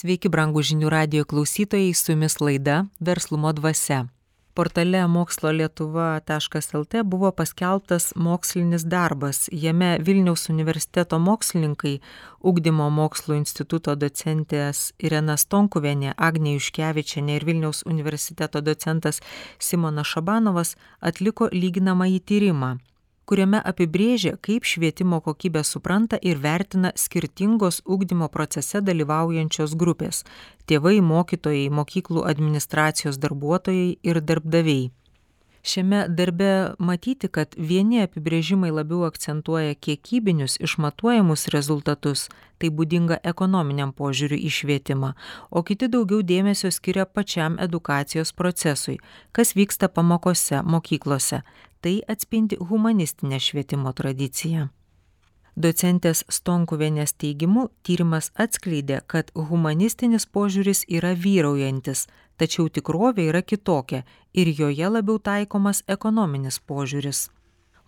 Sveiki, brangų žinių radio klausytojai, su jumis laida Verslumo dvasia. Portale mokslolietuva.lt buvo paskelbtas mokslinis darbas. Jame Vilniaus universiteto mokslininkai, Ugdymo mokslo instituto docentės Irena Stonkuvienė, Agnė Juškevičianė ir Vilniaus universiteto docentas Simonas Šabanovas atliko lyginamąjį tyrimą kuriame apibrėžia kaip švietimo kokybę supranta ir vertina skirtingos ugdymo procese dalyvaujančios grupės tėvai mokytojai mokyklų administracijos darbuotojai ir darbdaviai šiame darbe matyti kad vieni apibrėžimai labiau akcentuoja kiekybinius išmatuojamus rezultatus tai būdinga ekonominiam požiūriui į švietimą o kiti daugiau dėmesio skiria pačiam edukacijos procesui kas vyksta pamokose mokyklose. Tai atspindi humanistinę švietimo tradiciją. Docentės stonkuvienės teigimu tyrimas atskleidė kad humanistinis požiūris yra vyraujantis tačiau tikrovė yra kitokia ir joje labiau taikomas ekonominis požiūris.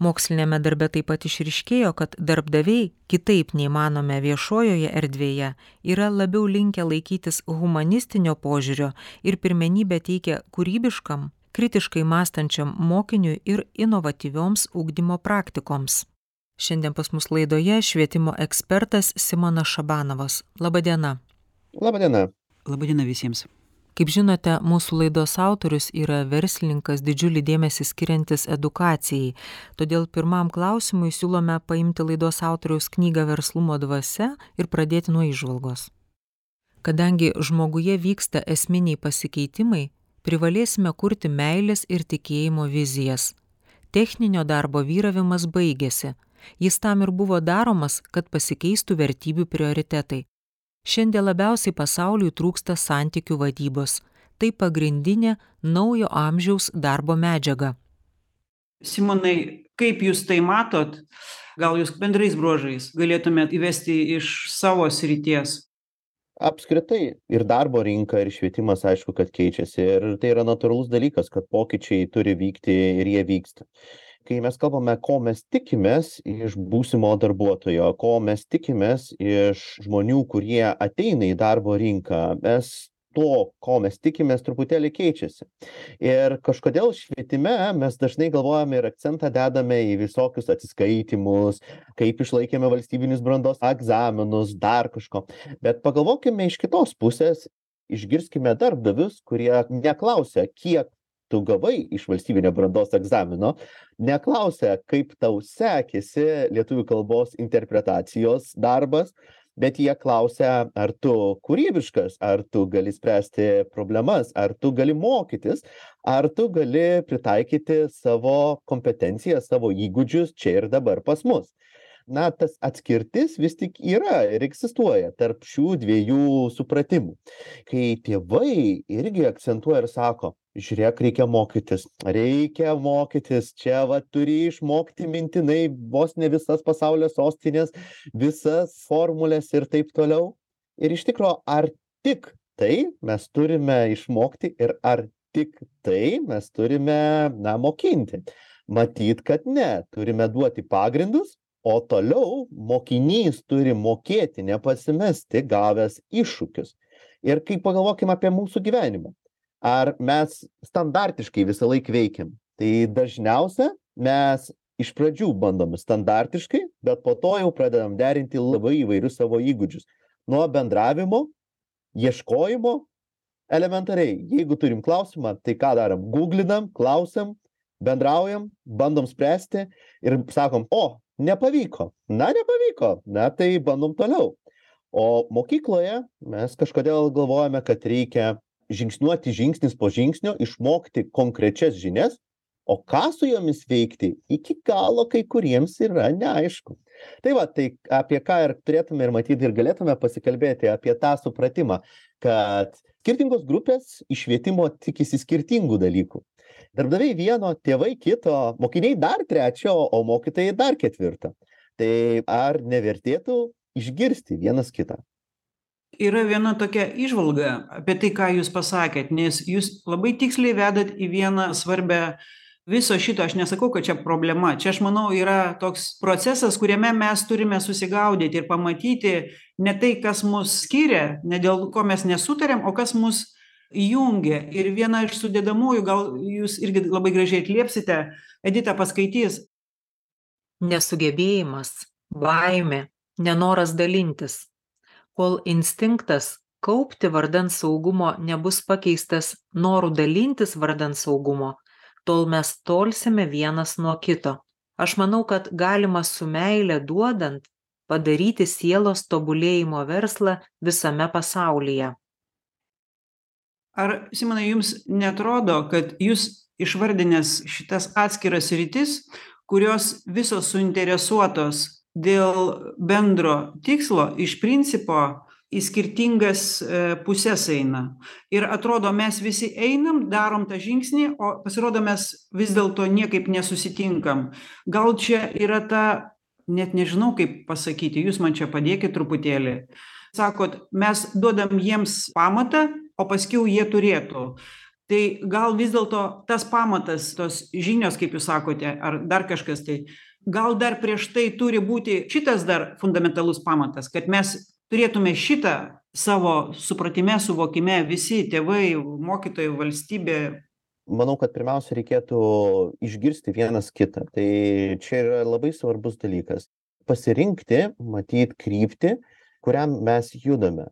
Moksliniame darbe taip pat išryškėjo kad darbdaviai kitaip nei manome viešojoje erdvėje yra labiau linkę laikytis humanistinio požiūrio ir pirmenybę teikia kūrybiškam kritiškai mąstančiam mokiniui ir inovatyvioms ugdymo praktikoms. Šiandien pas mus laidoje švietimo ekspertas simonas šabanovas. Laba diena laba diena laba diena visiems kaip žinote mūsų laidos autorius yra verslininkas didžiulį dėmesį skiriantis edukacijai. Todėl pirmam klausimui siūlome paimti laidos autoriaus knygą verslumo dvasia ir pradėti nuo įžvalgos. Kadangi žmoguje vyksta esminiai pasikeitimai privalėsime kurti meilės ir tikėjimo vizijas. Techninio darbo vyravimas baigėsi. Jis tam ir buvo daromas kad pasikeistų vertybių prioritetai šiandien labiausiai pasauliui trūksta santykių vadybos. Tai pagrindinė naujo amžiaus darbo medžiaga. Simonai kaip jūs tai matot? Gal jūs bendrais bruožais galėtumėt įvesti iš savo srities? Apskritai ir darbo rinka ir švietimas aišku kad keičiasi. Ir tai yra natūralus dalykas kad pokyčiai turi vykti ir jie vyksta kai mes kalbame ko mes tikimės iš būsimo darbuotojo ko mes tikimės iš žmonių kurie ateina į darbo rinką mes to ko mes tikimės truputėlį keičiasi. Ir kažkodėl švietime mes dažnai galvojame ir akcentą dedame į visokius atsiskaitymus kaip išlaikėme valstybinius brandos egzaminus dar kažko. Bet pagalvokime iš kitos pusės išgirskime darbdavius kurie neklausia kiek tu gavai iš valstybinio brandos egzamino neklausia kaip tau sekėsi lietuvių kalbos interpretacijos darbas bet jie klausia ar tu kūrybiškas ar tu gali spręsti problemas ar tu gali mokytis ar tu gali pritaikyti savo kompetencijas savo įgūdžius čia ir dabar pas mus. Na tas atskirtis vis tik yra ir egzistuoja tarp šių dviejų supratimų. Kai tėvai irgi akcentuoja ir sako žiūrėk reikia mokytis. Reikia mokytis. Čia va turi išmokti mintinai vos ne visas pasaulio sostines visas formules ir taip toliau. Ir iš tikro ar tik tai mes turime išmokti ir ar tik tai mes turime na mokinti? Matyt kad ne. Turime duoti pagrindus o toliau mokinys turi mokėti nepasimesti gavęs iššūkius. Ir kai pagalvokim apie mūsų gyvenimą ar mes standartiškai visąlaik veikiam. Tai dažniausia mes iš pradžių bandom standartiškai bet po to jau pradedam derinti labai įvairius savo įgūdžius. Nuo bendravimo ieškojimo elementariai. Jeigu turim klausimą tai ką darom? Guglinam klausiam bendraujam bandom spręsti ir sakom o nepavyko. Na nepavyko. Na tai bandom toliau. O mokykloje mes kažkodėl galvojame kad reikia žingsniuoti žingsnis po žingsnio išmokti konkrečias žinias o ką su jomis veikti iki galo kai kuriems yra neaišku. Tai va tai apie ką ir turėtume ir matyt ir galėtume pasikalbėti apie tą supratimą kad skirtingos grupės iš švietimo tikisi skirtingų dalykų. Darbdaviai vieno tėvai kito mokiniai dar trečio o mokytojai dar ketvirto. Tai ar nevertėtų išgirsti vienas kitą yra viena tokia įžvalga apie tai ką jūs pasakėt nes jūs labai tiksliai vedat į vieną svarbią viso šito. Aš nesakau kad čia problema. Čia aš manau yra toks procesas kuriame mes turime susigaudyti ir pamatyti ne tai kas mus skiria ne dėl ko mes nesutariam o kas mus jungia ir viena iš sudedamųjų gal jūs irgi labai gražiai atliepsite edita paskaitys. Nesugebėjimas baimė nenoras dalintis kol instinktas kaupti vardan saugumo nebus pakeistas noru dalintis vardan saugumo tol mes tolsime vienas nuo kito. Aš manau kad galima su meile duodant padaryti sielos tobulėjimo verslą visame pasaulyje. Ar simonai jums neatrodo kad jūs išvardinęs šitas atskiras sritis kurios visos suinteresuotos dėl bendro tikslo iš principo į skirtingas e, puses eina. Ir atrodo mes visi einam darom tą žingsnį o pasirodo mes vis dėlto niekaip nesusitinkam. Gal čia yra ta net nežinau kaip pasakyti jūs man čia padėkit truputėlį. Sakot mes duodam jiems pamatą o paskiau jie turėtų. Tai gal vis dėlto tas pamatas tos žinios kaip jūs sakote ar dar kažkas tai gal dar prieš tai turi būti šitas dar fundamentalus pamatas kad mes turėtume šitą savo supratime suvokime visi tėvai mokytojai valstybė. Manau kad pirmiausia reikėtų išgirsti vienas kitą. Tai čia yra labai svarbus dalykas. Pasirinkti matyt kryptį kuriam mes judame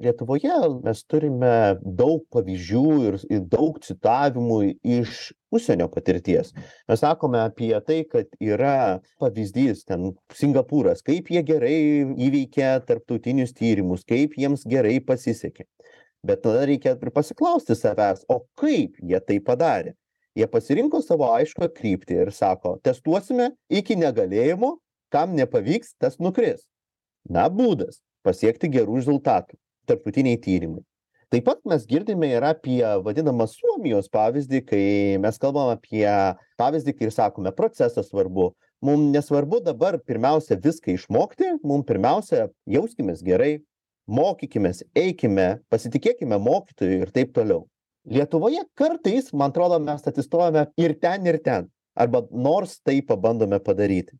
lietuvoje mes turime daug pavyzdžių ir ir daug citavimų iš užsienio patirties. Mes sakome apie tai kad yra pavyzdys ten singapūras kaip jie gerai įveikė tarptautinius tyrimus kaip jiems gerai pasisekė. Bet tada reikia ir pasiklausti savęs o kaip jie tai padarė? Jie pasirinko savo aiškią kryptį ir sako testuosime iki negalėjimo kam nepavyks tas nukris. Na būdas pasiekti gerų rezultatų tarptautiniai tyrimai. Taip pat mes girdime ir apie vadinamą suomijos pavyzdį kai mes kalbam apie pavyzdį kai ir sakome procesas svarbu. Mum nesvarbu dabar pirmiausia viską išmokti mum pirmiausia jauskimės gerai mokykimės eikime pasitikėkime mokytoju ir taip toliau. Lietuvoje kartais man atrodo mes atsistojame ir ten ir ten arba nors tai pabandome padaryti.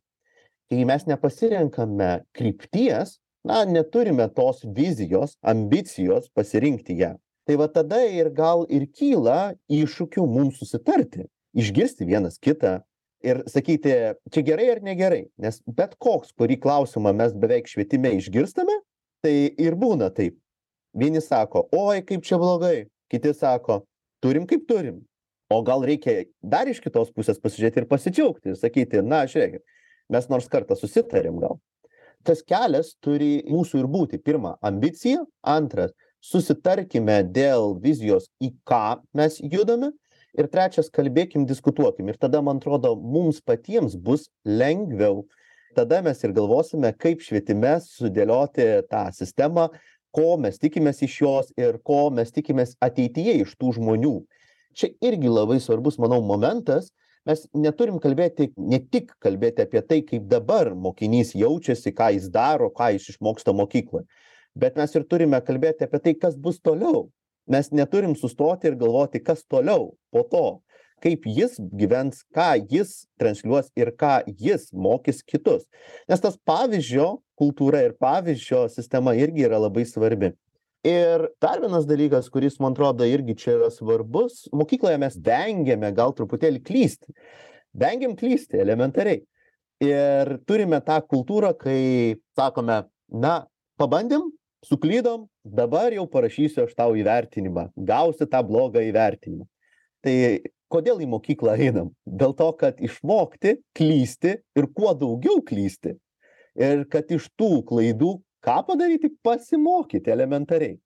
Kai mes nepasirenkame krypties na neturime tos vizijos ambicijos pasirinkti ją. Tai va tada ir gal ir kyla iššūkių mums susitarti išgirsti vienas kitą ir sakyti čia gerai ar negerai nes bet koks kurį klausimą mes beveik švietime išgirstame tai ir būna taip. Vieni sako oi kaip čia blogai. Kiti sako turim kaip turim. O gal reikia dar iš kitos pusės pasižiūrėti ir pasidžiaugti ir sakyti na žiūrėkit mes nors kartą susitarėm gal tas kelias turi mūsų ir būti. Pirma ambicija. Antras susitarkime dėl vizijos į ką mes judame. Ir trečias kalbėkim diskutuokim. Ir tada man atrodo mums patiems bus lengviau. Tada mes ir galvosime kaip švietime sudėlioti tą sistemą ko mes tikimės iš jos ir ko mes tikimės ateityje iš tų žmonių. Čia irgi labai svarbus manau momentas mes neturim kalbėti ne tik kalbėti apie tai kaip dabar mokinys jaučiasi ką jis daro ką jis išmoksta mokykloj bet mes ir turime kalbėti apie tai kas bus toliau. Mes neturim sustoti ir galvoti kas toliau po to kaip jis gyvens ką jis transliuos ir ką jis mokys kitus. Nes tas pavyzdžio kultūra ir pavyzdžio sistema irgi yra labai svarbi ir dar vienas dalykas kuris man atrodo irgi čia yra svarbus mokykloje mes vengiame gal truputėlį klysti. Vengiam klysti elementariai. Ir turime tą kultūrą kai sakome na pabandėm suklydom dabar jau parašysiu aš tau įvertinimą gausi tą blogą įvertinimą. Tai kodėl į mokyklą einam? Dėl to kad išmokti klysti ir kuo daugiau klysti. Ir kad iš tų klaidų ką padaryti? Pasimokyti elementariai.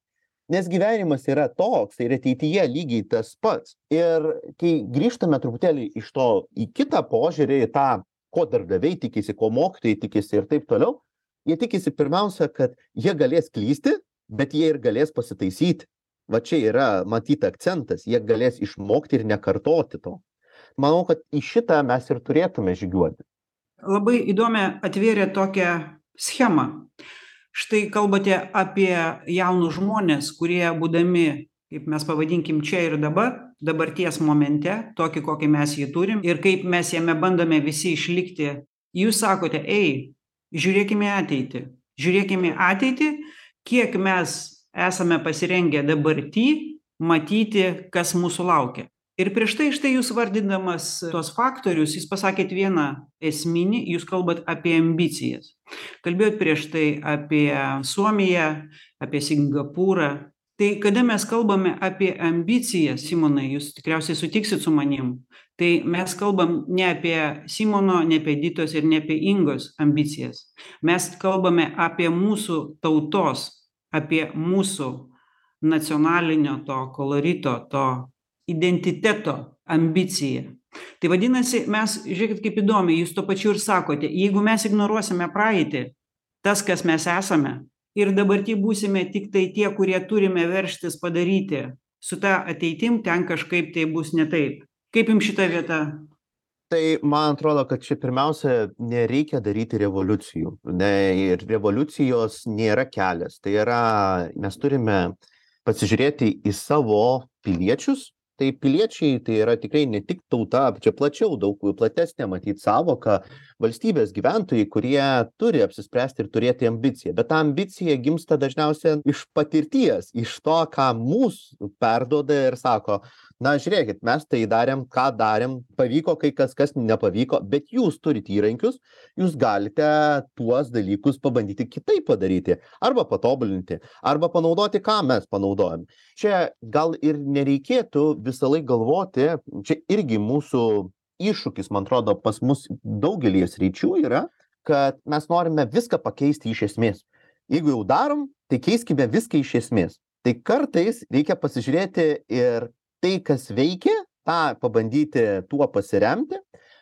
Nes gyvenimas yra toks ir ateityje lygiai tas pats. Ir kai grįžtame truputėlį iš to į kitą požiūrį į tą ko darbdaviai tikisi ko mokytojai tikisi ir taip toliau jie tikisi pirmiausia kad jie galės klysti bet jie ir galės pasitaisyti. Va čia yra matyt akcentas jie galės išmokti ir nekartoti to. Manau kad į šitą mes ir turėtume žygiuoti. Labai įdomią atvėrėt tokią schemą štai kalbate apie jaunus žmones kurie būdami kaip mes pavadinkim čia ir dabar dabarties momente tokį kokį mes jį turim ir kaip mes jame bandome visi išlikti jūs sakote ei žiūrėkim į ateitį žiūrėkim į ateitį kiek mes esame pasirengę dabarty matyti kas mūsų laukia ir prieš tai štai jūs vardindamas tuos faktorius jūs pasakėt vieną esminį jūs kalbat apie ambicijas. Kalbėjot prieš tai apie suomiją apie singapūrą. Tai kada mes kalbame apie ambicijas simonai jūs tikriausiai sutiksit su manim tai mes kalbam ne apie simono ne apie editos ir ne apie ingos ambicijas. Mes kalbame apie mūsų tautos apie mūsų nacionalinio to kolorito to identiteto ambiciją tai vadinasi mes žiūrėkit kaip įdomiai jūs tuo pačiu ir sakote jeigu mes ignoruosime praeitį tas kas mes esame ir dabarty būsime tiktai tie kurie turime veržtis padaryti su ta ateitim ten kažkaip tai bus ne taip. Kaip jum šita vieta? Tai man atrodo kad čia pirmiausia nereikia daryti revoliucijų ne ir revoliucijos nėra kelias. Tai yra mes turime pasižiūrėti į savo piliečius tai piliečiai tai yra tikrai ne tik tauta čia plačiau daug platesnė matyt sąvoka valstybės gyventojai kurie turi apsispręsti ir turėti ambiciją. Bet ta ambicija gimsta dažniausia iš patirties iš to ką mums perduoda ir sako na žiūrėkit mes tai darėm ką darėm pavyko kai kas kas nepavyko bet jūs turit įrankius jūs galite tuos dalykus pabandyti kitaip padaryti arba patobulinti arba panaudoti ką mes panaudojom čia gal ir nereikėtų visąlaik galvoti čia irgi mūsų iššūkis man atrodo pas mus daugelyje sričių yra kad mes norime viską pakeisti iš esmės. Jeigu jau darom tai keiskime viską iš esmės. Tai kartais reikia pasižiūrėti ir tai kas veikia tą pabandyti tuo pasiremti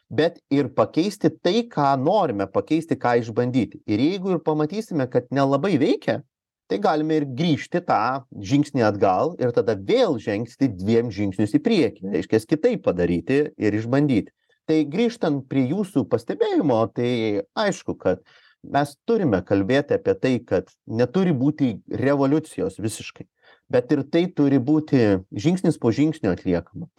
bet ir pakeisti tai ką norime pakeisti ką išbandyti. Ir jeigu ir pamatysime kad nelabai veikia tai galime ir grįžti tą žingsnį atgal ir tada vėl žengti dviem žingsnius į priekį. Reiškias kitaip padaryti ir išbandyti. Tai grįžtant prie jūsų pastebėjimo tai aišku kad mes turime kalbėti apie tai kad neturi būti revoliucijos visiškai bet ir tai turi būti žingsnis po žingsnio atliekama.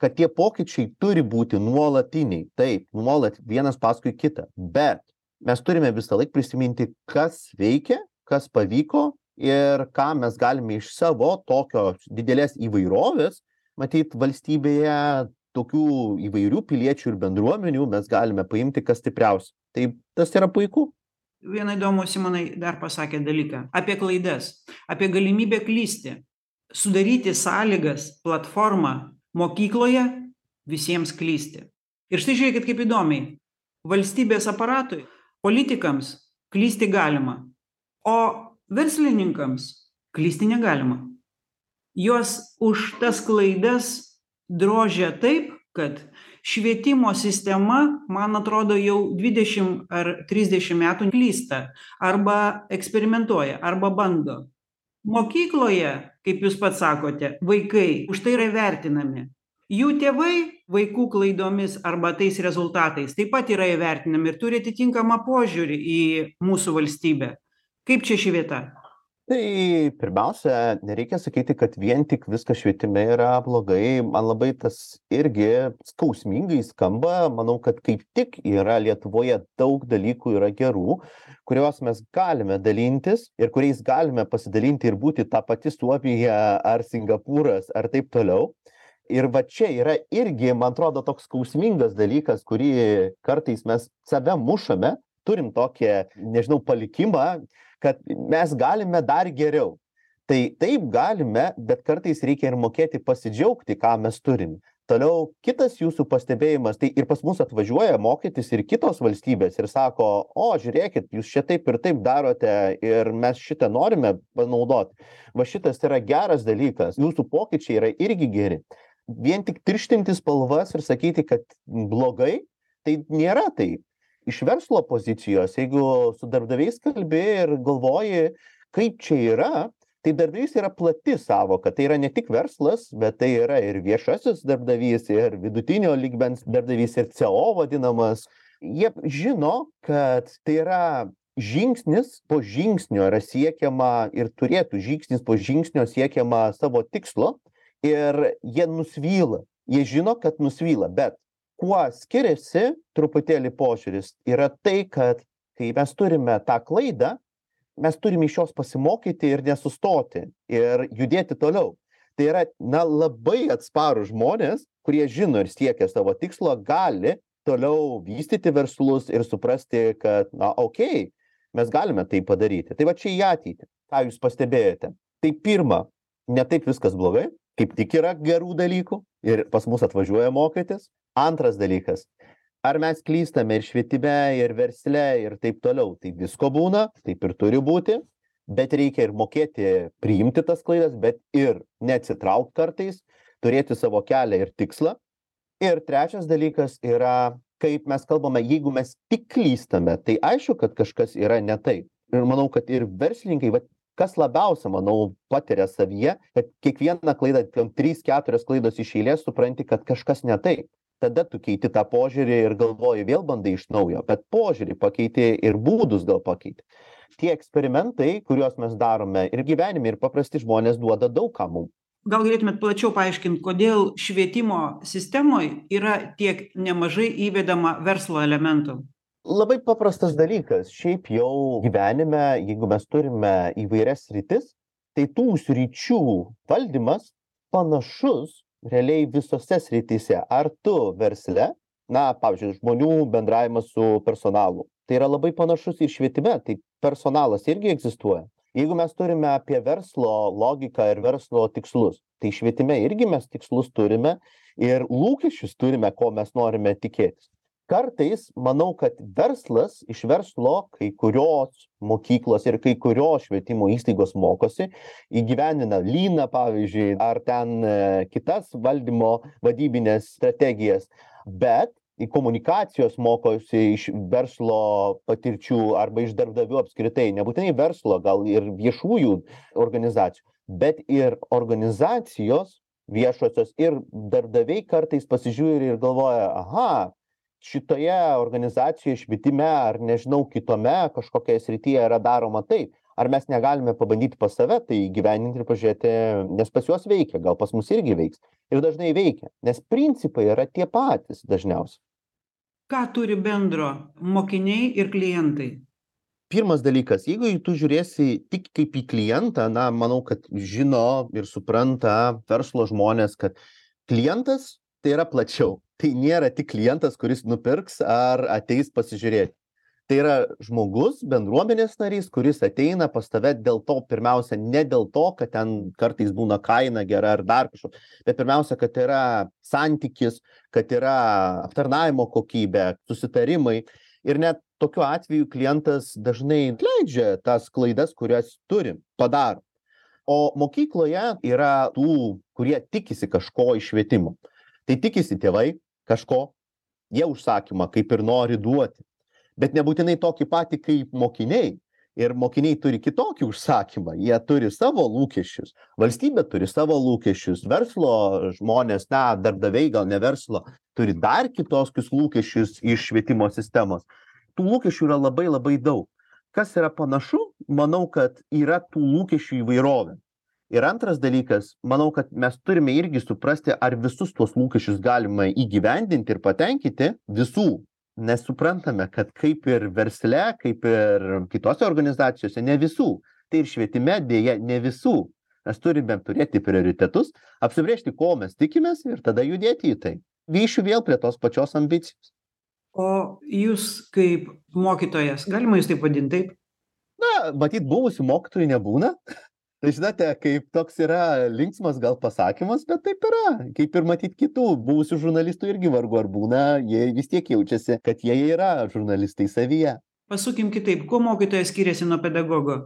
Kad tie pokyčiai turi būti nuolatiniai. Taip nuolat vienas paskui kitą. Bet mes turime visąlaik prisiminti kas veikia kas pavyko ir ką mes galime iš savo tokios didelės įvairovės matyt valstybėje tokių įvairių piliečių ir bendruomenių mes galime paimti kas stipriausia. Tai tas yra puiku vieną įdomų simonai dar pasakėt dalyką. Apie klaidas. Apie galimybę klysti. Sudaryti sąlygas platformą mokykloje visiems klysti. Ir štai žiūrėkit kaip įdomiai. Valstybės aparatui politikams klysti galima o verslininkams klysti negalima. Juos už tas klaidas drožia taip kad švietimo sistema man atrodo jau dvidešim ar trisdešim metų klysta arba eksperimentuoja arba bando. Mokykloje kaip jūs pats sakote vaikai už tai yra vertinami. Jų tėvai vaikų klaidomis arba tais rezultatais taip pat yra įvertinami ir turi atitinkamą požiūrį į mūsų valstybę. Kaip čia ši vieta tai pirmiausia nereikia sakyti kad vien tik viskas švietime yra blogai. Man labai tas irgi skausmingai skamba. Manau kad kaip tik yra lietuvoje daug dalykų yra gerų kuriuos mes galime dalintis ir kuriais galime pasidalinti ir būti ta pati suomija ar singapūras ar taip toliau. Ir va čia yra irgi man atrodo toks skausmingas dalykas kurį kartais mes save mušame turim tokią nežinau palikimą kad mes galime dar geriau. Tai taip galime bet kartais reikia ir mokėti pasidžiaugti ką mes turim. Toliau kitas jūsų pastebėjimas tai ir pas mus atvažiuoja mokytis ir kitos valstybės ir sako o žiūrėkit jūs čia taip ir taip darote ir mes šitą norime panaudot. Va šitas yra geras dalykas. Jūsų pokyčiai yra irgi geri. Vien tik tirštinti spalvas ir sakyti kad blogai tai nėra taip iš verslo pozicijos jeigu su darbdaviais kalbi ir galvoji kaip čia yra tai darbdavys yra plati sąvoka tai yra ne tik verslas bet tai yra ir viešasis darbdavys ir vidutinio lygmens darbdavys ir co vadinamas. Jie žino kad tai yra žingsnis po žingsnio yra siekiama ir turėtų žingsnis po žingsnio siekiama savo tikslo ir jie nusvyla. Jie žino kad nusvyla bet kuo skiriasi truputėlį požiūris yra tai kad kai mes turime tą klaidą mes turim iš jos pasimokyti ir nesustoti ir judėti toliau. Tai yra na labai atsparūs žmonės kurie žino ir siekia savo tikslo gali toliau vystyti verslus ir suprasti kad na okei mes galime tai padaryti. Tai va čia į ateitį. Ką jūs pastebėjote? Tai pirma ne taip viskas blogai kaip tik yra gerų dalykų ir pas mus atvažiuoja mokytis. Antras dalykas ar mes klystame ir švietime ir versle ir taip toliau. Tai visko būna taip ir turi būti bet reikia ir mokėti priimti tas klaidas bet ir neatsitraukt kartais turėti savo kelią ir tikslą. Ir trečias dalykas yra kaip mes kalbame jeigu mes tik klystame tai aišku kad kažkas yra ne taip. Ir manau kad ir verslininkai vat kas labiausia manau patiria savyje kad kiekvieną klaidą ten trys keturios klaidos iš eilės supranti kad kažkas ne taip. Tada tu keiti tą požiūrį ir galvoji vėl bandai iš naujo bet požiūrį pakeiti ir būdus gal pakeiti. Tie eksperimentai kuriuos mes darome ir gyvenime ir paprasti žmonės duoda daug ką mum. Gal galėtumėt plačiau paaiškint kodėl švietimo sistemoj yra tiek nemažai įvedama verslo elementų labai paprastas dalykas. Šiaip jau gyvenime jeigu mes turime įvairias sritis tai tų sričių valdymas panašus realiai visose srityse. Ar tu versle na pavyzdžiui žmonių bendravimas su personalu tai yra labai panašus ir švietime tai personalas irgi egzistuoja. Jeigu mes turime apie verslo logiką ir verslo tikslus tai švietime irgi mes tikslus turime ir lūkesčius turime ko mes norime tikėtis kartais manau kad verslas iš verslo kai kurios mokyklos ir kai kurios švietimo įstaigos mokosi įgyvendina lyną pavyzdžiui ar ten e, kitas valdymo vadybines strategijas bet į komunikacijos mokosi iš verslo patirčių arba iš darbdavių apskritai nebūtinai verslo gal ir viešųjų organizacijų bet ir organizacijos viešosios ir darbdaviai kartais pasižiūri ir galvoja aha šitoje organizacijoj švietime ar nežinau kitome kažkokioje srityje yra daroma taip. Ar mes negalime pabandyti pas save tai įgyvendinti ir pažiūrėti nes pas juos veikia gal pas mus irgi veiks. Ir dažnai veikia nes principai yra tie patys dažniausiai ką turi bendro mokiniai ir klientai? Pirmas dalykas jeigu tu žiūrėsi tik kaip į klientą na manau kad žino ir supranta verslo žmonės kad klientas tai yra plačiau tai nėra tik klientas kuris nupirks ar ateis pasižiūrėti. Tai yra žmogus bendruomenės narys kuris ateina pas tave dėl to pirmiausia ne dėl to kad ten kartais būna kaina gera ar dar kažko bet pirmiausia kad yra santykis kad yra aptarnavimo kokybė susitarimai. Ir net tokiu atveju klientas dažnai atleidžia tas klaidas kurias turi padaro. O mokykloje yra tų kurie tikisi kažko iš švietimo. Tai tikisi tėvai kažko jie užsakymą kaip ir nori duoti. Bet nebūtinai tokį patį kaip mokiniai. Ir mokiniai turi kitokį užsakymą. Jie turi savo lūkesčius. Valstybė turi savo lūkesčius. Verslo žmonės na darbdaviai gal ne verslo turi dar kitokius lūkesčius iš švietimo sistemos. Tų lūkesčių yra labai labai daug. Kas yra panašu? Manau kad yra tų lūkesčių įvairovė ir antras dalykas manau kad mes turime irgi suprasti ar visus tuos lūkesčius galima įgyvendinti ir patenkinti. Visų. Nes suprantame kad kaip ir versle kaip ir kitose organizacijose ne visų. Tai ir švietime deja ne visų. Mes turime turėti prioritetus apsibrėžti ko mes tikimės ir tada judėti į tai. Grįšiu vėl prie tos pačios ambicijos. O jūs kaip mokytojas galima jus taip vadint taip? Na matyt buvusių mokytojų nebūna tai žinote kaip toks yra linksmas gal pasakymas bet taip yra. Kaip ir matyt kitų buvusių žurnalistų irgi vargu ar būna jie vis tiek jaučiasi kad jie yra žurnalistai savyje. Pasukim kitaip. Kuo mokytojas skiriasi nuo pedagogo?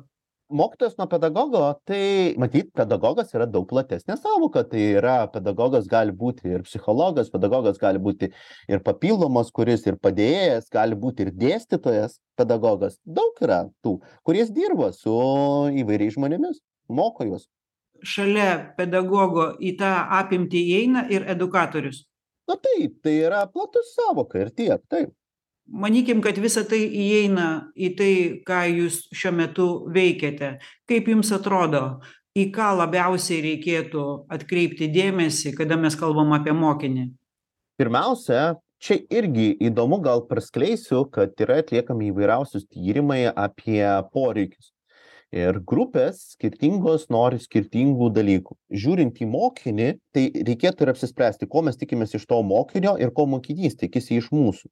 Mokytojas nuo pedagogo tai matyt pedagogas yra daug platesnė sąvoka. Tai yra pedagogas gali būti ir psichologas pedagogas gali būti ir papildomas kuris ir padėjėjas gali būti ir dėstytojas. Pedagogas daug yra tų kuris dirba su įvairiais žmonėmis moko juos. Šalia pedagogo į tą apimtį įeina ir edukatorius. Na taip tai yra plati sąvoka ir tiek taip. Manykim kad visa tai įeina į tai ką jūs šiuo metu veikiate. Kaip jums atrodo į ką labiausiai reikėtų atkreipti dėmesį kada mes kalbam apie mokinį? Pirmiausia čia irgi įdomu gal praskleisiu kad yra atliekami įvairiausius tyrimai apie poreikius ir grupės skirtingos nori skirtingų dalykų. Žiūrint į mokinį tai reikėtų ir apsispręsti ko mes tikimės iš to mokinio ir ko mokinys tikisi iš mūsų.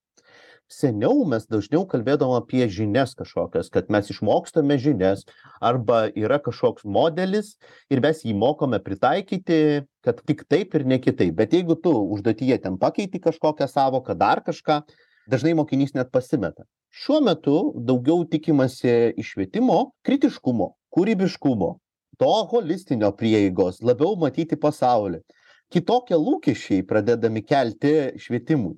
Seniau mes dažniau kalbėdavom apie žinias kažkokias kad mes išmokstame žinias arba yra kažkoks modelis ir mes jį mokome pritaikyti kad tik taip ir ne kitaip. Bet jeigu tu užduotyje ten pakeiti kažkokią sąvoką dar kažką dažnai mokinys net pasimeta. Šiuo metu daugiau tikimasi iš švietimo kritiškumo kūrybiškumo to holistinio prieigos labiau matyti pasaulį. Kitokie lūkesčiai pradedami kelti švietimui.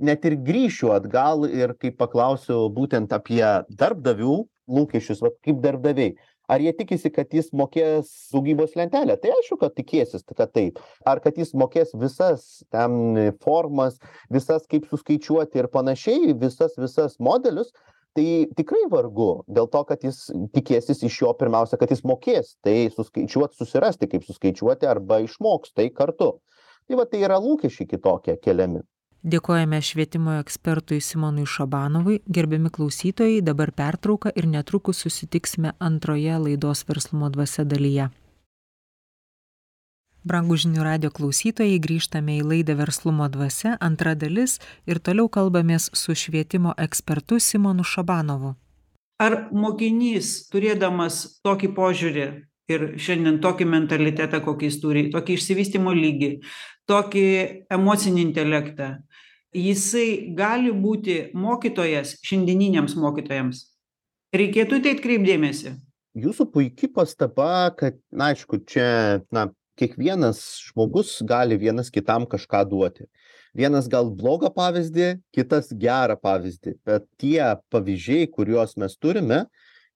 Net ir grįšiu atgal ir kai paklausiu būtent apie darbdavių lūkesčius vat kaip darbdaviai ar jie tikisi kad jis mokės daugybos lentelę? Tai aišku kad tikėsis kad taip. Ar kad jis mokės visas ten formas visas kaip suskaičiuoti ir panašiai visas visas modelius? Tai tikrai vargu dėl to kad jis tikėsis iš jo pirmiausia kad jis mokės tai suskaičiuot susirasti kaip suskaičiuoti arba išmoks tai kartu. Tai va tai yra lūkesčiai kitokie keliami dėkojame švietimo ekspertui simonui šabanovui gerbiami klausytojai dabar pertrauka ir netrukus susitiksime antroje laidos verslumo dvasia dalyje Brangų žinių radio klausytojai, grįžtame į laidą Verslumo dvasia, antra dalis ir toliau kalbamės su švietimo ekspertu Simonu Šabanovu. Ar mokinys, turėdamas tokį požiūrį ir šiandien tokį mentalitetą, kokį jis turi, tokį išsivystimo lygį, tokį emocinį intelektą, jisai gali būti mokytojas šiandieniniams mokytojams. Reikėtų į tai atkreipt dėmesį. Jūsų puiki pastaba kad na aišku čia na kiekvienas žmogus gali vienas kitam kažką duoti. Vienas gal blogą pavyzdį kitas gerą pavyzdį. Bet tie pavyzdžiai kuriuos mes turime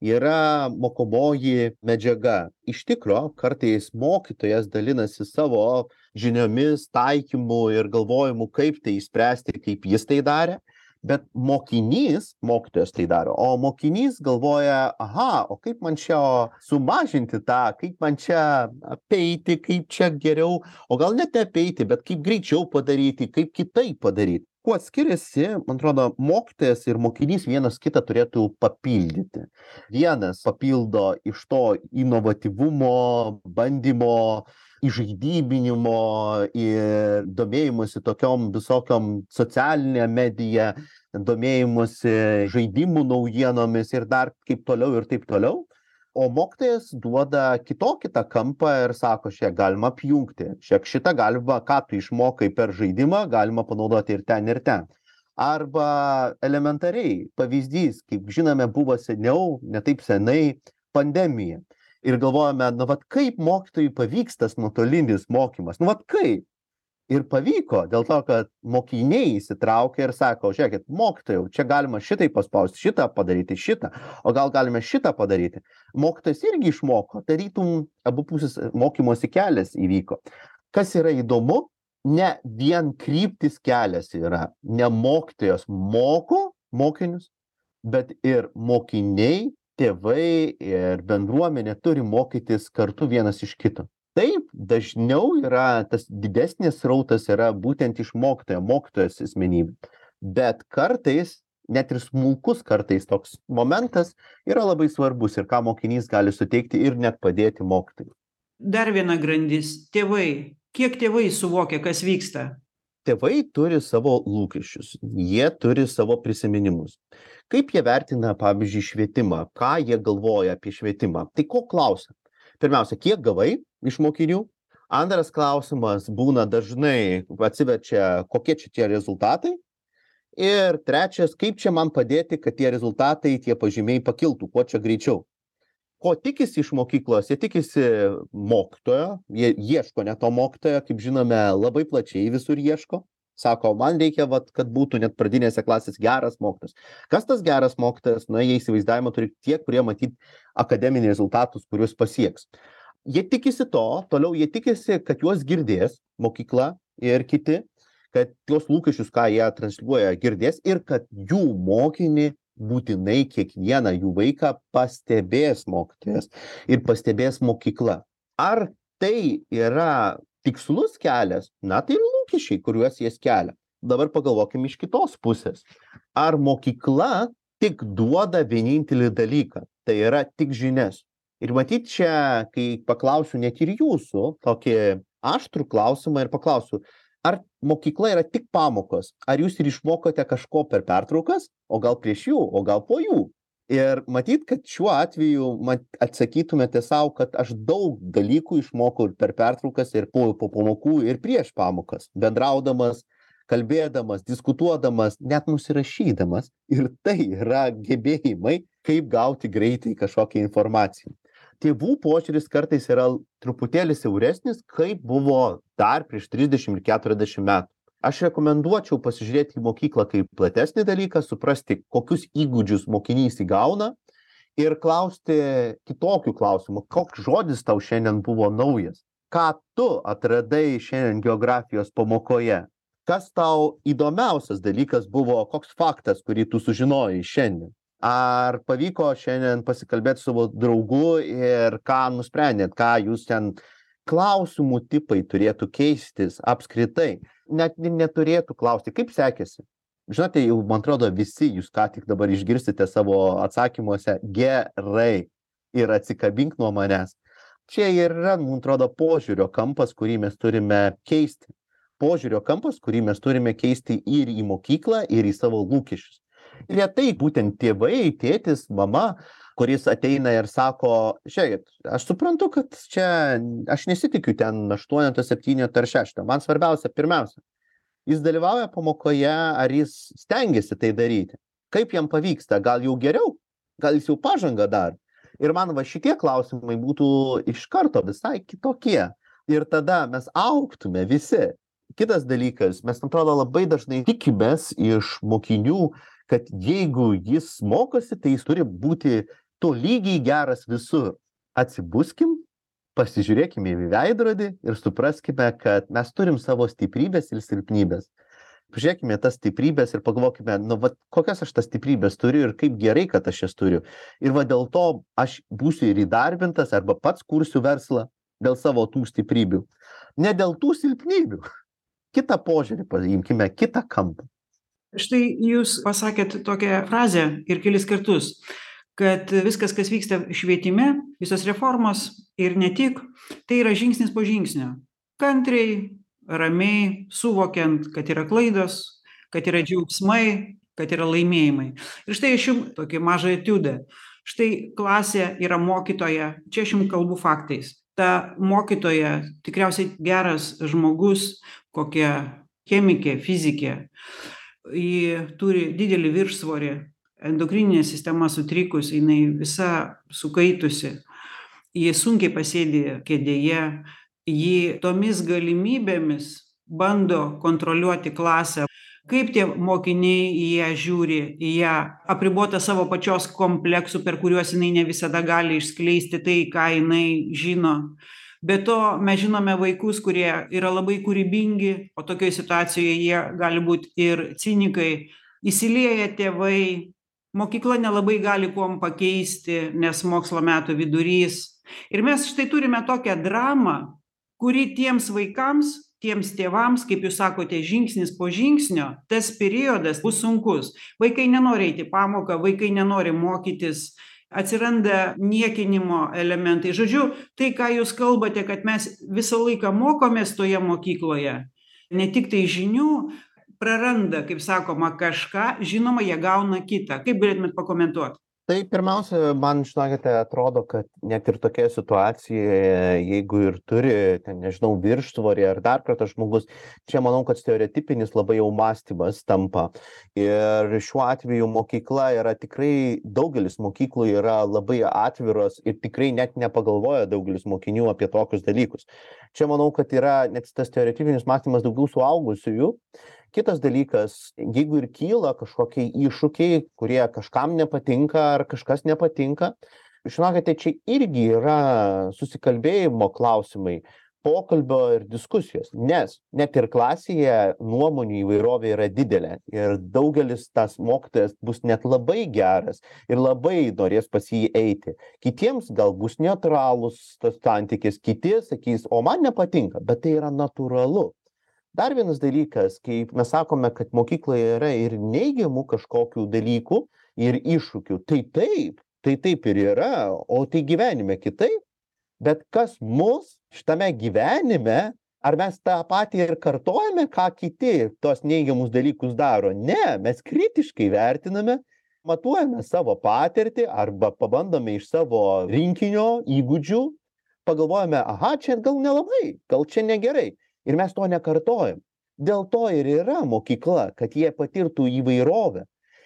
yra mokomoji medžiaga. Iš tikro kartais mokytojas dalinasi savo žiniomis taikymu ir galvojimu kaip tai išspręsti kaip jis tai darė bet mokinys mokytojas tai daro o mokinys galvoja aha o kaip man čia sumažinti tą kaip man čia apeiti kaip čia geriau o gal net neapeiti bet kaip greičiau padaryti kaip kitaip padaryt kuo skiriasi man atrodo mokytojas ir mokinys vienas kitą turėtų papildyti. Vienas papildo iš to inovatyvumo bandymo įžaidybinimo ir domėjimosi tokiom visokiom socialine medija domėjimosi žaidimų naujienomis ir dar kaip toliau ir taip toliau o mokytojas duoda kitokį tą kampą ir sako žiūrėk galima apjungti žiūrėk šitą galima ką tu išmokai per žaidimą galima panaudoti ir ten ir ten. Arba elementariai pavyzdys kaip žinome buvo seniau ne taip senai pandemija. Ir galvojame na vat kaip mokytojui pavyks tas nuotolinis mokymas? Nu vat kaip ir pavyko dėl to kad mokiniai įsitraukė ir sako žiūrėkit mokytojau čia galima šitaip paspaust šitą padaryti šitą o gal galime šitą padaryti. Mokytojas irgi išmoko tarytum abipusis mokymosi kelias įvyko. Kas yra įdomu ne vienkryptis kelias yra ne mokytojas moko mokinius bet ir mokiniai tėvai ir bendruomenė turi mokytis kartu vienas iš kito taip dažniau yra tas didesnis srautas yra būtent iš mokytojo mokytojos asmenybių. Bet kartais net ir smulkus kartais toks momentas yra labai svarbus ir ką mokinys gali suteikti ir net padėti mokytojui. Dar viena grandis tėvai. Kiek tėvai suvokia kas vyksta? Tėvai turi savo lūkesčius. Jie turi savo prisiminimus. Kaip jie vertina pavyzdžiui švietimą? Ką jie galvoja apie švietimą? Tai ko klausia? Pirmiausia kiek gavai iš mokinių. Antras klausimas būna dažnai atsiverčia kokie čia tie rezultatai. Ir trečias kaip čia man padėti kad tie rezultatai tie pažymiai pakiltų kuo čia greičiau. Ko tikisi iš mokyklos jie tikisi mokytojo jie ieško ne to mokytojo kaip žinome labai plačiai visur ieško. Sako man reikia vat kad būtų net pradinėse klasėse geras mokytojas. Kas tas geras mokytojas? Na jie įsivaizdavimą turi tie kurie matyt akademiniai rezultatus kuriuos pasieks jie tikisi to toliau jie tikisi kad juos girdės mokykla ir kiti kad tuos lūkesčius, ką jie transliuoja, girdės ir kad jų mokinį būtinai kiekvieną jų vaiką pastebės mokytojas ir pastebės mokykla. Ar tai yra tikslus kelias? Na, tai yra lūkesčiai, kuriuos jie kelia. Dabar pagalvokime iš kitos pusės. Ar mokykla tik duoda vienintelį dalyką, tai yra tik žinias. Ir matyt, čia, kai paklausiu net ir jūsų, tokį aštrų klausimą ir paklausiu, ar mokykla yra tik pamokos? Ar jūs ir išmokote kažko per pertraukas? O gal prieš jų o gal po jų? Ir matyt kad šiuo atveju mat atsakytumėte sau kad aš daug dalykų išmokau ir per pertraukas ir po po pamokų ir prieš pamokas. Bendraudamas kalbėdamas diskutuodamas net nusirašydamas. Ir tai yra gebėjimai kaip gauti greitai kažkokią informaciją tėvų požiūris kartais yra truputėlį siauresnis kaip buvo dar prieš trisdešim ir keturiasdešim metų. Aš rekomenduočiau pasižiūrėti į mokyklą kaip platesnį dalyką suprasti kokius įgūdžius mokinys įgauna ir klausti kitokių klausimų. Koks žodis tau šiandien buvo naujas? Ką tu atradai šiandien geografijos pamokoje? Kas tau įdomiausias dalykas buvo? Koks faktas kurį tu sužinojai šiandien ar pavyko šiandien pasikalbėt su savo draugu ir ką nusprendėt ką jūs ten klausimų tipai turėtų keistis apskritai? Net neturėtų klausti kaip sekėsi? Žinote jau man atrodo visi jūs ką tik dabar išgirsite savo atsakymuose gerai ir atsikabink nuo manęs. Čia ir yra man atrodo požiūrio kampas kurį mes turime keisti. Požiūrio kampas kurį mes turime keisti ir į mokyklą ir į savo lūkesčius retai būtent tėvai tėtis mama kuris ateina ir sako žiūrėkit aš suprantu kad čia aš nesitikiu ten aštuoneto septyneto ar šešto. Man svarbiausia pirmiausia jis dalyvauja pamokoje ar jis stengiasi tai daryti. Kaip jam pavyksta? Gal jau geriau? Gal jis jau pažangą daro ir man va šitie klausimai būtų iš karto visai kitokie. Ir tada mes augtume visi. Kitas dalykas mes man atrodo labai dažnai tikimės iš mokinių kad jeigu jis mokosi tai jis turi būti tolygiai geras visur. Atsibuskim pasižiūrėkime į veidrodį ir supraskime kad mes turim savo stiprybes ir silpnybes pažiūrėkime tas stiprybes ir pagalvokime nu vat kokias aš tas stiprybes turiu ir kaip gerai kad aš jas turiu. Ir va dėl to aš būsiu ir įdarbintas arba pats kursiu verslą dėl savo tų stiprybių. Ne dėl tų silpnybių. Kitą požiūrį paimkime kitą kampą štai jūs pasakėt tokią frazę ir kelis kartus kad viskas kas vyksta švietime visos reformos ir ne tik tai yra žingsnis po žingsnio. Kantriai ramiai suvokiant kad yra klaidos kad yra džiaugsmai kad yra laimėjimai. Ir štai aš jum tokį mažą etiudą. Štai klasė yra mokytoja čia aš jum kalbu faktais. Ta mokytoja tikriausiai geras žmogus kokia chemikė fizikė ji turi didelį viršsvorį. Endokrininė sistema sutrikus jinai visa sukaitusi. Ji sunkiai pasėdi kėdėje. Ji tomis galimybėmis bando kontroliuoti klasę. Kaip tie mokiniai į ją žiūri į ją apribota savo pačios kompleksų per kuriuos jinai ne visada gali išskleisti tai ką jinai žino be to mes žinome vaikus kurie yra labai kūrybingi o tokioj situacijoj jie gali būt ir cinikai. Įsilieja tėvai mokykla nelabai gali kuom pakeisti nes mokslo metų vidurys. Ir mes štai turime tokią dramą kuri tiems vaikams tiems tėvams kaip jūs sakote žingsnis po žingsnio tas periodas bus sunkus. Vaikai nenori eit į pamoką vaikai nenori mokytis atsiranda niekinimo elementai. Žodžiu tai ką jūs kalbate kad mes visą laiką mokomės toje mokykloje ne tiktai žinių praranda kaip sakoma kažką žinoma jie gauna kitą. Kaip galėtumėt pakomentuot tai pirmiausia man žinokite atrodo kad net ir tokioje situacijoje jeigu ir turi ten nežinau viršsvorį ar dar kartą žmogus čia manau kad stereotipinis labai jau mąstymas tampa. Ir šiuo atveju mokykla yra tikrai daugelis mokyklų yra labai atviros ir tikrai net nepagalvoja daugelis mokinių apie tokius dalykus. Čia manau kad yra net tas stereotipinis mąstymas daugiau suaugusiųjų kitas dalykas jeigu ir kyla kažkokie iššūkiai kurie kažkam nepatinka ar kažkas nepatinka žinokite čia irgi yra susikalbėjimo klausimai pokalbio ir diskusijos. Nes net ir klasėje nuomonių įvairovė yra didelė ir daugelis tas mokytojas bus net labai geras ir labai norės pas jį eiti. Kitiems gal bus neutralūs tas santykis kiti sakys o man nepatinka bet tai yra natūralu dar vienas dalykas kai mes sakome kad mokykloje yra ir neigiamų kažkokių dalykų ir iššūkių. Tai taip tai taip ir yra o tai gyvenime kitaip. Bet kas mus šitame gyvenime ar mes tą patį ir kartojame ką kiti tuos neigiamus dalykus daro? Ne mes kritiškai vertiname matuojame savo patirtį arba pabandome iš savo rinkinio įgūdžių pagalvojame aha čia gal nelabai gal čia negerai ir mes to nekartojam. Dėl to ir yra mokykla kad jie patirtų įvairovę.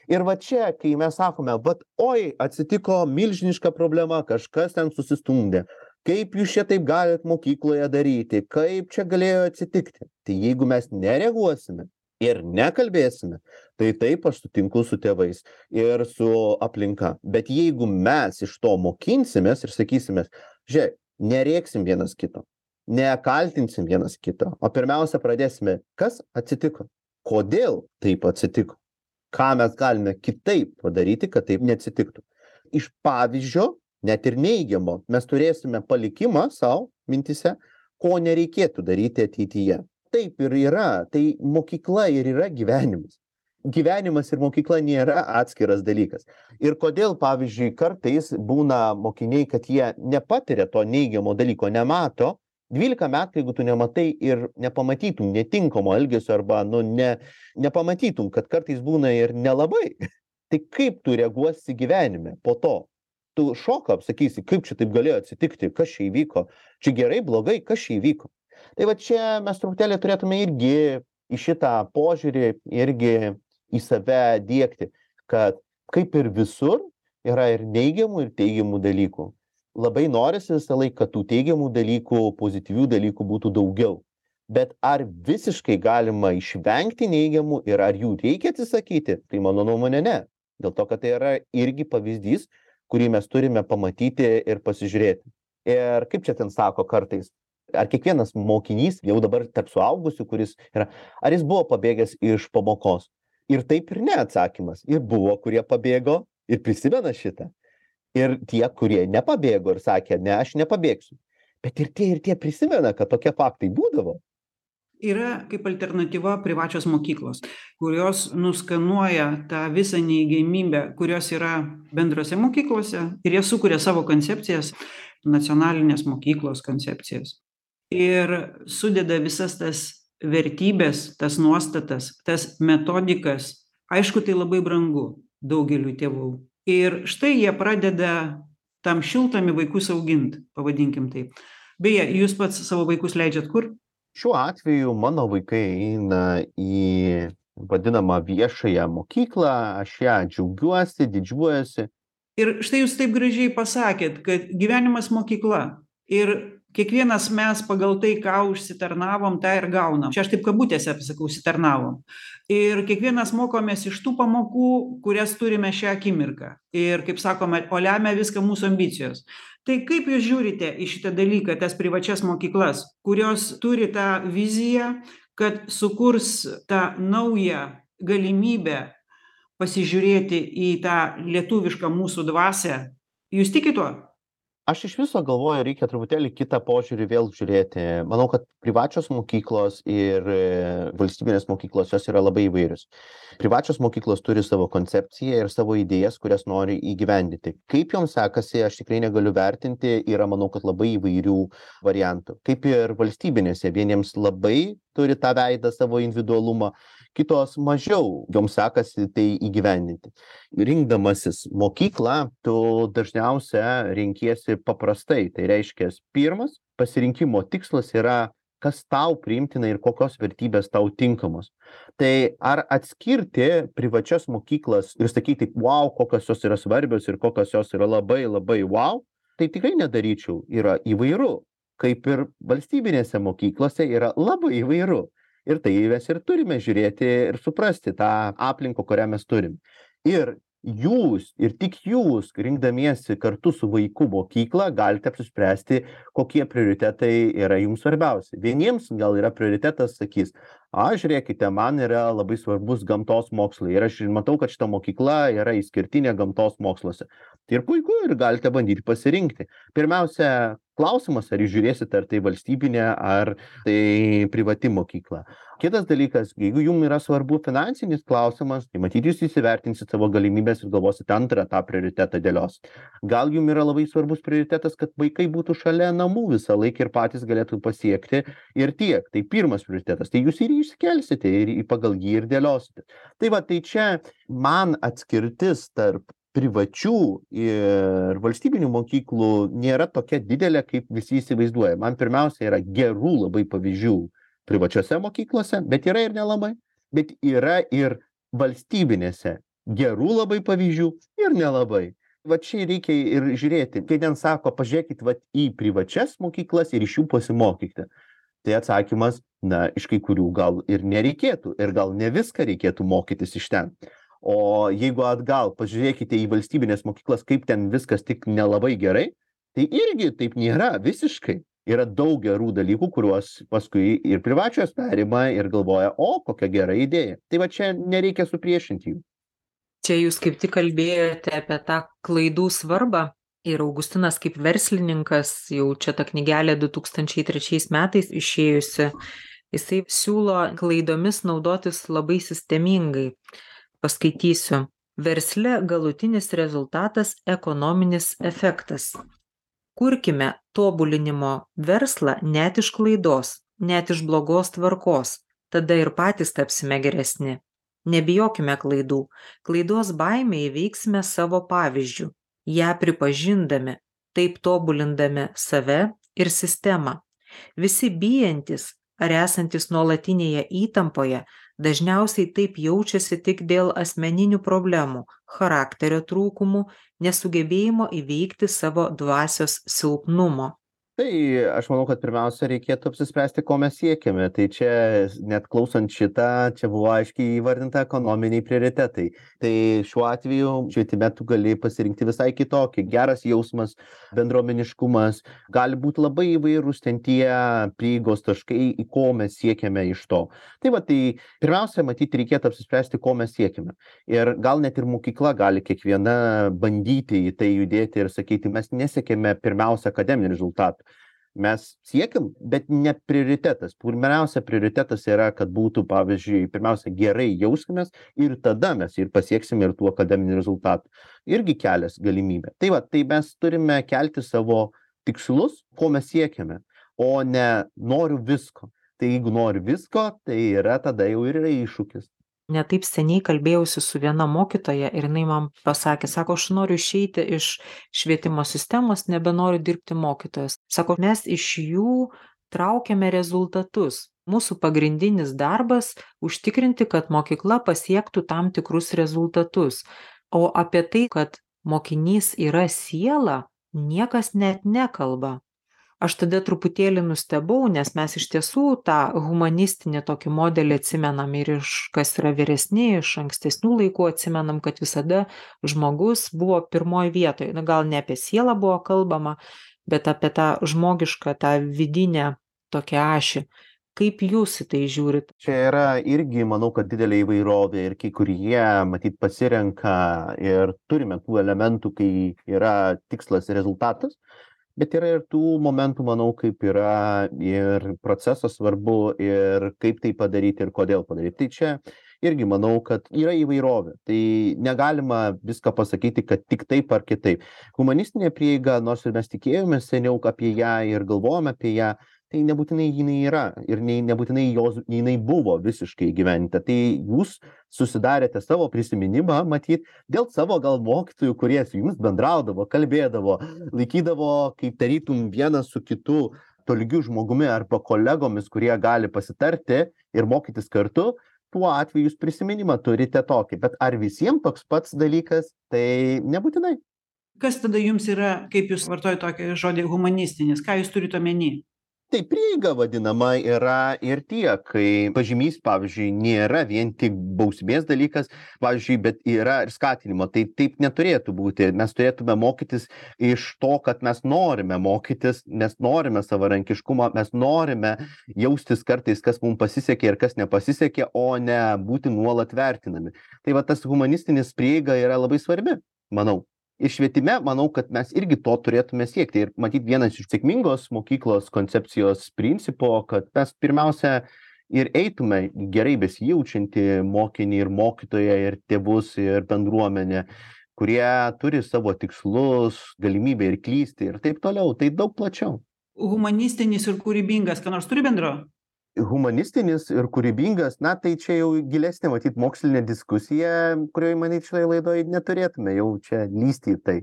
Ir va čia kai mes sakome vat oi atsitiko milžiniška problema kažkas ten susistumdė. Kaip jūs čia taip galit mokykloje daryti? Kaip čia galėjo atsitikti? Tai jeigu mes nereaguosime ir nekalbėsime tai taip aš sutinku su tėvais ir su aplinka. Bet jeigu mes iš to mokinsimės ir sakysimės žiūrėk nerėksim vienas kito nekaltinsim vienas kito o pirmiausia pradėsime kas atsitiko? Kodėl taip atsitiko? Ką mes galime kitaip padaryti kad taip neatsitiktų? Iš pavyzdžio net ir neigiamo mes turėsime palikimą sau mintyse ko nereikėtų daryti ateityje. Taip ir yra. Tai mokykla ir yra gyvenimas. Gyvenimas ir mokykla nėra atskiras dalykas. Ir kodėl pavyzdžiui kartais būna mokiniai kad jie nepatiria to neigiamo dalyko nemato dvylika metų jeigu tu nematai ir nepamatytum netinkamo elgesio arba nu ne nepamatytum kad kartais būna ir nelabai tai kaip tu reaguosi gyvenime po to? Tu šoką apsakysi kaip čia taip galėjo atsitikti kas čia įvyko čia gerai blogai kas čia įvyko? Tai va čia mes truputėlį turėtume irgi į šitą požiūrį irgi į save diegti kad kaip ir visur yra ir neigiamų ir teigiamų dalykų labai norisi visąlaik kad tų teigiamų dalykų pozityvių dalykų būtų daugiau bet ar visiškai galima išvengti neigiamų ir ar jų reikia atsisakyti tai mano nuomone ne dėl to kad tai yra irgi pavyzdys kurį mes turime pamatyti ir pasižiūrėti. Ir kaip čia ten sako kartais, ar kiekvienas mokinys, jau dabar tarp suaugusių, kuris yra, ar jis buvo pabėgęs iš pamokos? Ir taip ir ne atsakymas. Ir buvo, kurie pabėgo ir prisimena šitą. Ir tie, kurie nepabėgo ir sakė, ne, aš nepabėgsiu. Bet ir tie, ir tie prisimena, kad tokie faktai būdavo. Yra kaip alternatyva privačios mokyklos kurios nuskanuoja tą visą neigiamybę kurios yra bendrose mokyklose ir jie sukuria savo koncepcijas nacionalinės mokyklos koncepcijas. Ir sudeda visas tas vertybes tas nuostatas tas metodikas. Aišku tai labai brangu daugeliui tėvų ir štai jie pradeda tam šiltnamy vaikus augint pavadinkim taip beje jūs pats savo vaikus leidžiat kur? Šiuo atveju mano vaikai eina į vadinamą viešąją mokyklą aš ja džiaugiuosi didžiuojuosi. Ir štai jūs taip gražiai pasakėt kad gyvenimas mokykla. Ir kiekvienas mes pagal tai ką užsitarnavom tą ir gaunam. Čia aš taip kabutėse sakau užsitarnavom. Ir kiekvienas mokomės iš tų pamokų kurias turime šią akimirką. Ir kaip sakome o lemia viską mūsų ambicijos. Tai kaip jūs žiūrite į šitą dalyką tas privačias mokyklas kurios turi tą viziją kad sukurs tą naują galimybę pasižiūrėti į tą lietuvišką mūsų dvasią jūs tikit tuo aš iš viso galvoju reikia truputėlį kitą požiūrį vėl žiūrėti. Manau kad privačios mokyklos ir e, valstybinės mokyklos jos yra labai įvairios. Privačios mokyklos turi savo koncepciją ir savo idėjas kurias nori įgyvendinti kaip joms sekasi aš tikrai negaliu vertinti yra manau kad labai įvairių variantų. Kaip ir valstybinėse vieniems labai turi tą veidą savo individualumą kitos mažiau joms sekasi tai įgyvendinti. Rinkdamasis mokyklą tu dažniausia renkiesi paprastai. Tai reiškias pirmas pasirinkimo tikslas yra kas tau priimtina ir kokios vertybės tau tinkamos. Tai ar atskirti privačias mokyklas ir sakyti vau kokios jos yra svarbios ir kokios jos yra labai labai vau tai tikrai nedaryčiau. Yra įvairu. Kaip ir valstybinėse mokyklose yra labai įvairu ir tai mes ir turime žiūrėti ir suprasti tą aplinką kurią mes turim. Ir jūs ir tik jūs rinkdamiesi kartu su vaiku mokyklą galite apsispręsti kokie prioritetai yra jums svarbiausi. Vieniems gal yra prioritetas sakys a žiūrėkite man yra labai svarbus gamtos mokslai ir aš matau kad šita mokykla yra išskirtinė gamtos moksluose. Tai ir puiku ir galite bandyti pasirinkti. Pirmiausia klausimas ar jūs žiūrėsit ar tai valstybinė ar tai privati mokykla. Kitas dalykas jeigu jum yra svarbu finansinis klausimas tai matyt jūs įsivertinsit savo galimybes ir galvosit antrą tą prioritetą dėliosit gal jum yra labai svarbus prioritetas kad vaikai būtų šalia namų visąlaik ir patys galėtų pasiekti ir tiek. Tai pirmas prioritetas. Tai jūs ir jį išsikelsite ir pagal jį ir dėliosite tai va tai čia man atskirtis tarp privačių ir valstybinių mokyklų nėra tokia didelė kaip visi įsivaizduoja. Man pirmiausia yra gerų labai pavyzdžių privačiose mokyklose bet yra ir nelabai bet yra ir valstybinėse gerų labai pavyzdžių ir nelabai. Va čia reikia ir žiūrėti. Kai ten sako pažiūrėkit vat į privačias mokyklas ir iš jų pasimokykite tai atsakymas na iš kai kurių gal ir nereikėtų ir gal ne viską reikėtų mokytis iš ten o jeigu atgal pažiūrėkite į valstybines mokyklas kaip ten viskas tik nelabai gerai tai irgi taip nėra visiškai. Yra daug gerų dalykų kuriuos paskui ir privačios perima ir galvoja o kokia gera idėja. Tai va čia nereikia supriešinti jų. Čia jūs kaip tik kalbėjote apie tą klaidų svarbą. Ir augustinas kaip verslininkas jau čia ta knygelė du tūkstančiai trečiais metais išėjusi jisai siūlo klaidomis naudotis labai sistemingai paskaitysiu. Versle galutinis rezultatas ekonominis efektas. Kurkime tobulinimo verslą net iš klaidos net iš blogos tvarkos. Tada ir patys tapsime geresni. Nebijokime klaidų. Klaidos baimę įveiksime savo pavyzdžiu. Ją pripažindami taip tobulindami save ir sistemą. Visi bijantys ar esantys nuolatinėje įtampoje dažniausiai taip jaučiasi tik dėl asmeninių problemų charakterio trūkumų nesugebėjimo įveikti savo dvasios silpnumo tai aš manau kad pirmiausia reikėtų apsispręsti ko mes siekiame. Tai čia net klausant šitą čia buvo aiškiai įvardinta ekonominiai prioritetai. Tai šiuo atveju švietime tu gali pasirinkti visai kitokį. Geras jausmas bendruomeniškumas gali būt labai įvairūs ten tie prieigos taškai į ko mes siekiame iš to. Tai va tai pirmiausia matyt reikėtų apsispręsti ko mes siekiame. Ir gal net ir mokykla gali kiekviena bandyti į tai judėti ir sakyti mes nesiekiame pirmiausia akademinių rezultatų mes siekiam bet ne prioritetas. Pirmiausia prioritetas yra kad būtų pavyzdžiui pirmiausia gerai jauskimės ir tada mes ir pasieksim ir tų akademinių rezultatų irgi kelias galimybė. Tai va tai mes turime kelti savo tikslus ko mes siekiame o ne noriu visko. Tai jeigu nori visko tai yra tada jau ir yra iššūkis ne taip seniai kalbėjausi su viena mokytoja ir jinai man pasakė sako aš noriu išeiti iš švietimo sistemos nebenoriu dirbti mokytojos sako mes iš jų traukiame rezultatus. Mūsų pagrindinis darbas užtikrinti kad mokykla pasiektų tam tikrus rezultatus. O apie tai kad mokinys yra siela niekas net nekalba aš tada truputėlį nustebau nes mes iš tiesų tą humanistinį tokį modelį atsimenam ir iš kas yra vyresni iš ankstesnių laikų atsimenam kad visada žmogus buvo pirmoj vietoj. Na gal ne apie sielą buvo kalbama bet apie tą žmogišką tą vidinę tokią ašį. Kaip jūs į tai žiūrit? Čia yra irgi manau kad didelė įvairovė ir kai kurie matyt pasirenka ir turime tų elementų kai yra tikslas rezultatas bet yra ir tų momentų manau kaip yra ir procesas svarbu ir kaip tai padaryti ir kodėl padaryt tai čia irgi manau kad yra įvairovė. Tai negalima viską pasakyti kad tik taip ar kitaip. Humanistinė prieiga nors ir mes tikėjomės seniau apie ją ir galvojom apie ją tai nebūtinai jinai yra ir nei nebūtinai jos jinai buvo visiškai įgyvendinta tai jūs susidarėte savo prisiminimą matyt dėl savo gal mokytojų kurie su jumis bendraudavo kalbėdavo laikydavo kaip tarytum vienas su kitu tolygiu žmogumi arba kolegomis kurie gali pasitarti ir mokytis kartu tuo atveju jūs prisiminimą turite tokį. Bet ar visiem toks pats dalykas? Tai nebūtinai. Kas tada jums yra kaip jūs vartojat tokį žodį humanistinis? Ką jūs turit omeny tai prieiga vadinama yra ir tiek kai pažymys pavyzdžiui nėra vien tik bausmės dalykas pavyzdžiui bet yra ir skatinimo. Tai taip neturėtų būti. Mes turėtume mokytis iš to kad mes norime mokytis mes norime savarankiškumo mes norime jaustis kartais kas mum pasisekė ir kas nepasisekė o ne būti nuolat vertinami. Tai va tas humanistinis prieiga yra labai svarbi manau ir švietime manau kad mes irgi to turėtume siekti. Ir matyt vienas iš sėkmingos mokyklos koncepcijos principo kad mes pirmiausia ir eitume gerai besijaučiantį mokinį ir mokytoją ir tėvus ir bendruomenę kurie turi savo tikslus galimybę ir klysti ir taip toliau. Tai daug plačiau. Humanistinis ir kūrybingas ką nors turi bendro humanistinis ir kūrybingas na tai čia jau gilesnė matyt mokslinė diskusija kurioj manyt šitoj laidoj neturėtume jau čia lįsti į tai.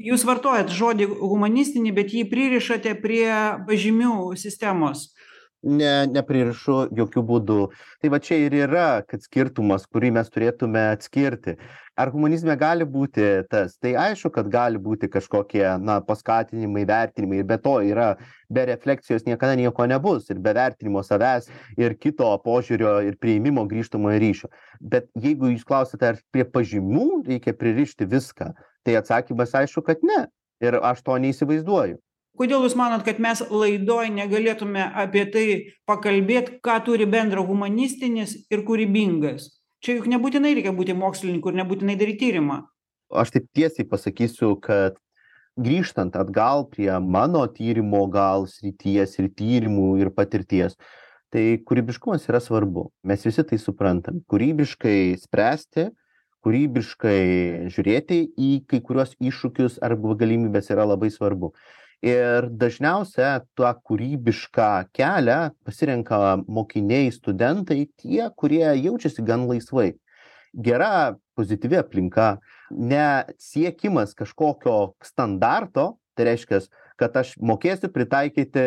Jūs vartojat žodį humanistinį bet jį pririšate prie pažymių sistemos ne nepririšu jokiu būdu tai va čia ir yra kad skirtumas kurį mes turėtume atskirti. Ar humanizme gali būti tas? Tai aišku kad gali būti kažkokie na paskatinimai vertinimai ir be to yra be refleksijos niekada nieko nebus ir be vertinimo savęs ir kito požiūrio ir priėmimo grįžtamojo ryšio. Bet jeigu jūs klausiate ar prie pažymių reikia pririšti viską tai atsakymas aišku kad ne. Ir aš to neįsivaizduoju kodėl jūs manot kad mes laidoj negalėtume apie tai pakalbėt ką turi bendro humanistinis ir kūrybingas? Čia juk nebūtinai reikia būti mokslininku ir nebūtinai daryt tyrimą. Aš taip tiesiai pasakysiu kad grįžtant atgal prie mano tyrimo gal srities ir tyrimų ir patirties tai kūrybiškumas yra svarbu. Mes visi tai suprantam. Kūrybiškai spręsti kūrybiškai žiūrėti į kai kuriuos iššūkius arba galimybes yra labai svarbu ir dažniausia tą kūrybišką kelią pasirenka mokiniai studentai tie kurie jaučiasi gan laisvai. Gera pozityvi aplinka ne siekimas kažkokio standarto tai reiškias kad aš mokėsiu pritaikyti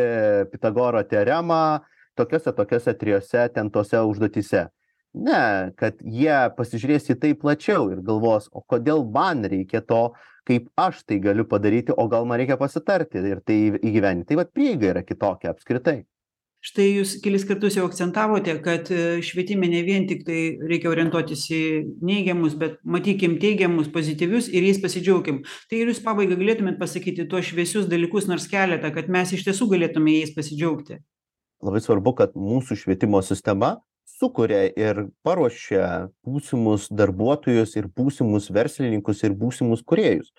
pitagoro teoremą tokiose tokiose trijose ten tose užduotyse ne kad jie pasižiūrės į tai plačiau ir galvos o kodėl man reikia to kaip aš tai galiu padaryti o gal man reikia pasitarti ir tai įgyvendint tai vat prieiga yra kitokia apskritai. Štai jūs kelis kartus jau akcentavote kad švietime ne vien tiktai reikia orientuotis į neigiamus bet matykim teigiamus pozityvius ir jais pasidžiaukim tai ar jūs pabaigai galėtumėt pasakyti tuos šviesius dalykus nors keletą kad mes iš tiesų galėtume jais pasidžiaugti? Labai svarbu kad mūsų švietimo sistema sukuria ir paruošia būsimus darbuotojus ir būsimus verslininkus ir būsimus kūrėjus.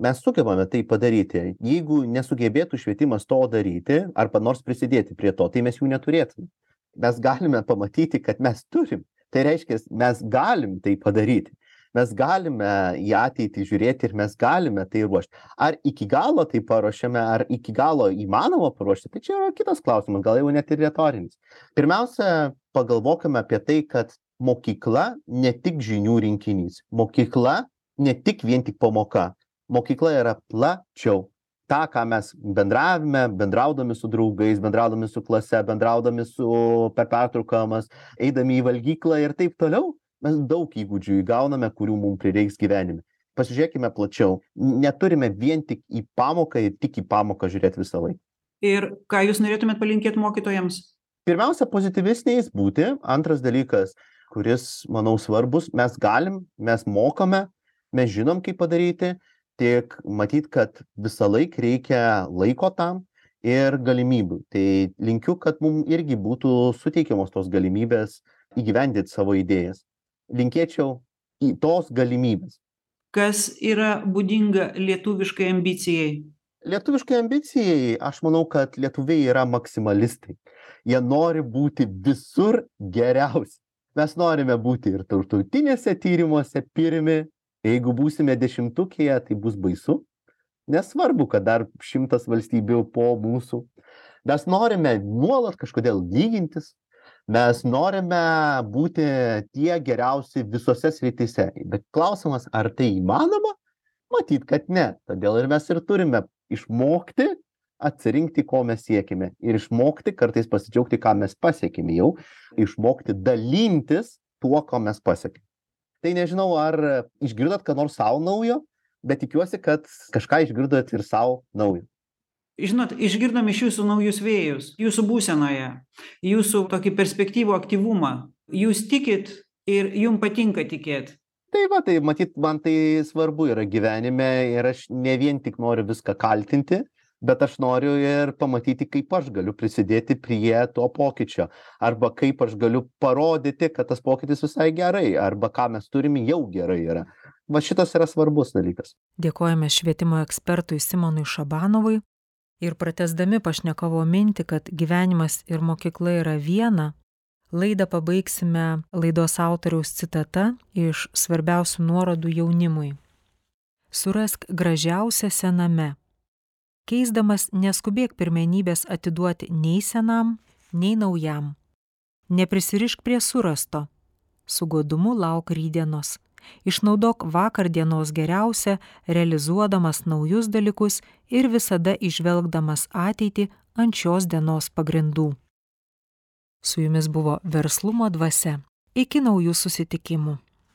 Mes sugebame tai padaryti. Jeigu nesugebėtų švietimas to daryti arba nors prisidėti prie to tai mes jų neturėtume. Mes galime pamatyti kad mes turim. Tai reiškias mes galim tai padaryti mes galime į ateitį žiūrėti ir mes galime tai ruošt. Ar iki galo tai paruošiame ar iki galo įmanoma paruošti tai čia yra kitas klausimas gal jau net ir retorinis. Pirmiausia pagalvokime apie tai kad mokykla ne tik žinių rinkinys mokykla ne tik vien tik pamoka. Mokykla yra plačiau. Tą ką mes bendravime bendraudami su draugais bendraudami su klase bendraudami su per pertraukas eidami į valgyklą ir taip toliau mes daug įgūdžių įgauname kurių mum prireiks gyvenime. Pasižiūrėkime plačiau. Neturime vien tik į pamoką ir tik į pamoką žiūrėt visą laiką. Ir ką jūs norėtumėt palinkėt mokytojams? Pirmiausia pozityvesniais būti. Antras dalykas kuris manau svarbus mes galim mes mokame mes žinom kaip padaryti tik matyt kad visąlaik reikia laiko tam ir galimybių. Tai linkiu kad mum irgi būtų suteikiamos tos galimybės įgyvendint savo idėjas linkėčiau į tos galimybės. Kas yra būdinga lietuviškai ambicijai? Lietuviškai ambicijai, aš manau, kad lietuviai yra maksimalistai. Jie nori būti visur geriausi. Mes norime būti ir tarptautinėse tyrimuose pirmi. Jeigu būsime dešimtukėje, tai bus baisu. Nesvarbu, kad dar šimtas valstybių po mūsų. Mes norime nuolat kažkodėl lygintis, mes norime būti tie geriausi visose srityse. Bet klausimas ar tai įmanoma? Matyt kad ne. Todėl ir mes ir turime išmokti atsirinkti ko mes siekiame ir išmokti kartais pasidžiaugti ką mes pasiekėme jau išmokti dalintis tuo ko mes pasiekėm tai nežinau ar išgirdot ką nors sau naujo bet tikiuosi kad kažką išgirdot ir sau naujo žinot išgirdom iš jūsų naujus vėjus jūsų būsenoje jūsų tokį perspektyvų aktyvumą. Jūs tikit ir jum patinka tikėt. Tai va tai matyt man tai svarbu yra gyvenime ir aš ne vien tik noriu viską kaltinti bet aš noriu ir pamatyti kaip aš galiu prisidėti prie to pokyčio. Arba kaip aš galiu parodyti kad tas pokytis visai gerai arba ką mes turim jau gerai yra. Va šitas yra svarbus dalykas. Dėkojame švietimo ekspertui simonui šabanovui ir pratęsdami pašnekovo mintį kad gyvenimas ir mokykla yra viena laidą pabaigsime laidos autoriaus citata iš svarbiausių nuorodų jaunimui surask gražiausią sename keisdamas neskubėk pirmenybės atiduoti nei senam, nei naujam. Neprisirišk prie surasto, su godumu lauk rydienos. Išnaudok vakar dienos geriausia, realizuodamas naujus dalykus ir visada išvelgdamas ateitį ant šios dienos pagrindų. Su jumis buvo verslumo dvasia. Iki naujų susitikimų.